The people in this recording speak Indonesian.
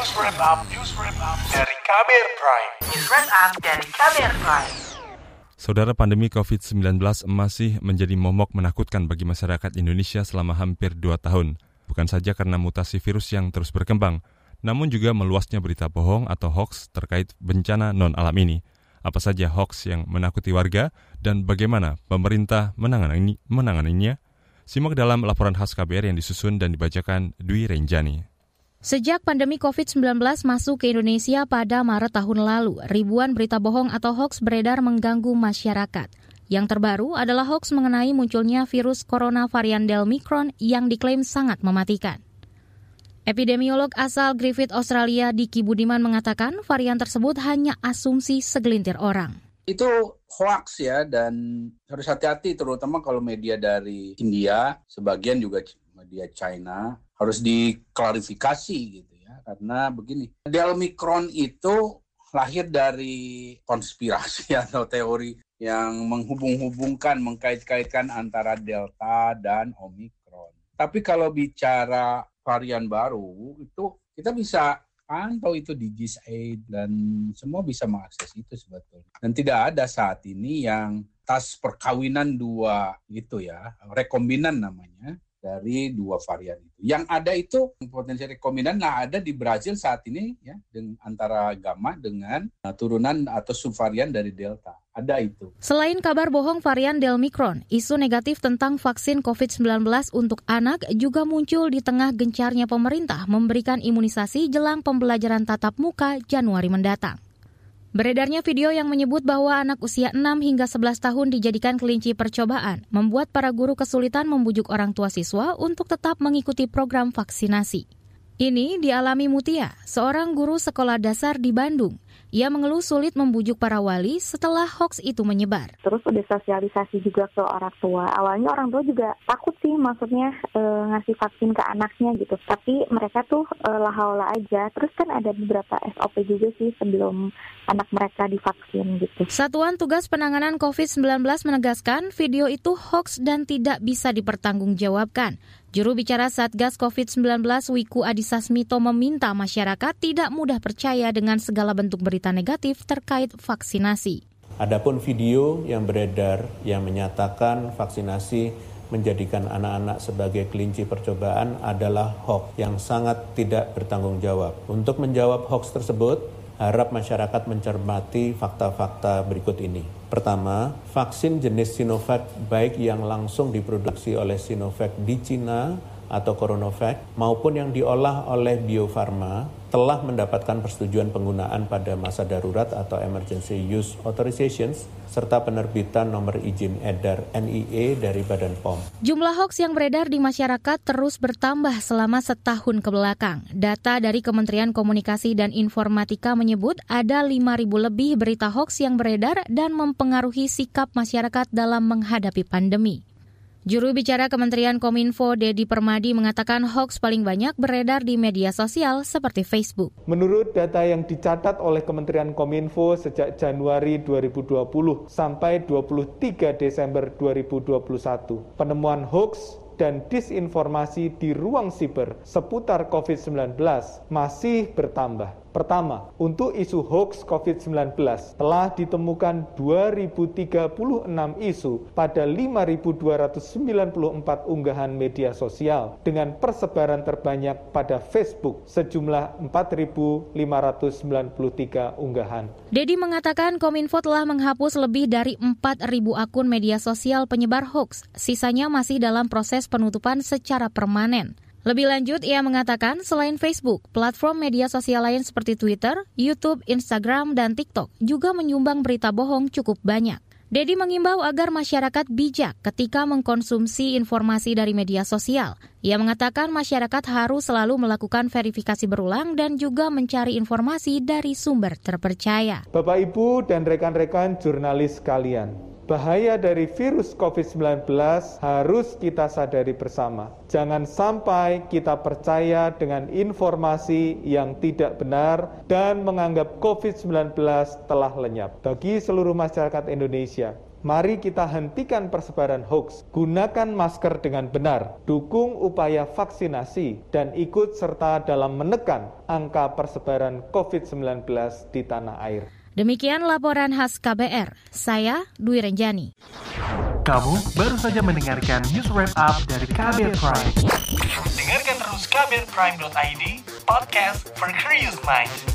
News Wrap Up, News Wrap Up dari Kamer Prime. News Wrap Up dari Kamer Prime. Saudara pandemi COVID-19 masih menjadi momok menakutkan bagi masyarakat Indonesia selama hampir dua tahun. Bukan saja karena mutasi virus yang terus berkembang, namun juga meluasnya berita bohong atau hoax terkait bencana non-alam ini. Apa saja hoax yang menakuti warga dan bagaimana pemerintah menangani, menanganinya? Simak dalam laporan khas KBR yang disusun dan dibacakan Dwi Renjani. Sejak pandemi COVID-19 masuk ke Indonesia pada Maret tahun lalu, ribuan berita bohong atau hoax beredar mengganggu masyarakat. Yang terbaru adalah hoax mengenai munculnya virus corona varian Delmicron yang diklaim sangat mematikan. Epidemiolog asal Griffith Australia Diki Budiman mengatakan varian tersebut hanya asumsi segelintir orang. Itu hoax ya dan harus hati-hati terutama kalau media dari India, sebagian juga media China harus diklarifikasi gitu ya karena begini Delmicron itu lahir dari konspirasi atau teori yang menghubung-hubungkan mengkait-kaitkan antara Delta dan Omicron. Tapi kalau bicara varian baru itu kita bisa pantau itu di GIS-8 dan semua bisa mengakses itu sebetulnya. Dan tidak ada saat ini yang tas perkawinan dua gitu ya, rekombinan namanya dari dua varian itu. Yang ada itu potensi rekombinan nah ada di Brazil saat ini ya dengan antara gamma dengan uh, turunan atau subvarian dari delta. Ada itu. Selain kabar bohong varian Delmicron, isu negatif tentang vaksin COVID-19 untuk anak juga muncul di tengah gencarnya pemerintah memberikan imunisasi jelang pembelajaran tatap muka Januari mendatang. Beredarnya video yang menyebut bahwa anak usia 6 hingga 11 tahun dijadikan kelinci percobaan membuat para guru kesulitan membujuk orang tua siswa untuk tetap mengikuti program vaksinasi. Ini dialami Mutia, seorang guru sekolah dasar di Bandung. Ia mengeluh sulit membujuk para wali setelah hoax itu menyebar. Terus udah sosialisasi juga ke orang tua. Awalnya orang tua juga takut sih maksudnya e, ngasih vaksin ke anaknya gitu. Tapi mereka tuh e, lahaula aja. Terus kan ada beberapa SOP juga sih sebelum anak mereka divaksin gitu. Satuan Tugas Penanganan COVID-19 menegaskan video itu hoax dan tidak bisa dipertanggungjawabkan. Juru bicara Satgas COVID-19 Wiku Adhisa Smito meminta masyarakat tidak mudah percaya dengan segala bentuk berita negatif terkait vaksinasi. Adapun video yang beredar yang menyatakan vaksinasi menjadikan anak-anak sebagai kelinci percobaan adalah hoax yang sangat tidak bertanggung jawab. Untuk menjawab hoax tersebut, harap masyarakat mencermati fakta-fakta berikut ini. Pertama, vaksin jenis Sinovac baik yang langsung diproduksi oleh Sinovac di Cina atau CoronaVac maupun yang diolah oleh Bio Farma telah mendapatkan persetujuan penggunaan pada masa darurat atau emergency use authorizations serta penerbitan nomor izin edar NIE dari Badan POM. Jumlah hoax yang beredar di masyarakat terus bertambah selama setahun ke belakang. Data dari Kementerian Komunikasi dan Informatika menyebut ada 5.000 lebih berita hoax yang beredar dan mempengaruhi sikap masyarakat dalam menghadapi pandemi. Juru bicara Kementerian Kominfo Dedi Permadi mengatakan hoax paling banyak beredar di media sosial seperti Facebook. Menurut data yang dicatat oleh Kementerian Kominfo sejak Januari 2020 sampai 23 Desember 2021, penemuan hoax dan disinformasi di ruang siber seputar COVID-19 masih bertambah. Pertama, untuk isu hoax COVID-19 telah ditemukan 2036 isu pada 5294 unggahan media sosial dengan persebaran terbanyak pada Facebook sejumlah 4593 unggahan. Dedi mengatakan Kominfo telah menghapus lebih dari 4000 akun media sosial penyebar hoax. Sisanya masih dalam proses penutupan secara permanen. Lebih lanjut, ia mengatakan selain Facebook, platform media sosial lain seperti Twitter, YouTube, Instagram, dan TikTok juga menyumbang berita bohong cukup banyak. Dedi mengimbau agar masyarakat bijak ketika mengkonsumsi informasi dari media sosial. Ia mengatakan masyarakat harus selalu melakukan verifikasi berulang dan juga mencari informasi dari sumber terpercaya. Bapak, Ibu, dan rekan-rekan jurnalis sekalian, bahaya dari virus COVID-19 harus kita sadari bersama. Jangan sampai kita percaya dengan informasi yang tidak benar dan menganggap COVID-19 telah lenyap. Bagi seluruh masyarakat Indonesia, Mari kita hentikan persebaran hoax, gunakan masker dengan benar, dukung upaya vaksinasi, dan ikut serta dalam menekan angka persebaran COVID-19 di tanah air. Demikian laporan khas KBR. Saya Dwi Renjani. Kamu baru saja mendengarkan news wrap up dari KBR Prime. Dengarkan terus kbrprime.id, podcast for curious mind.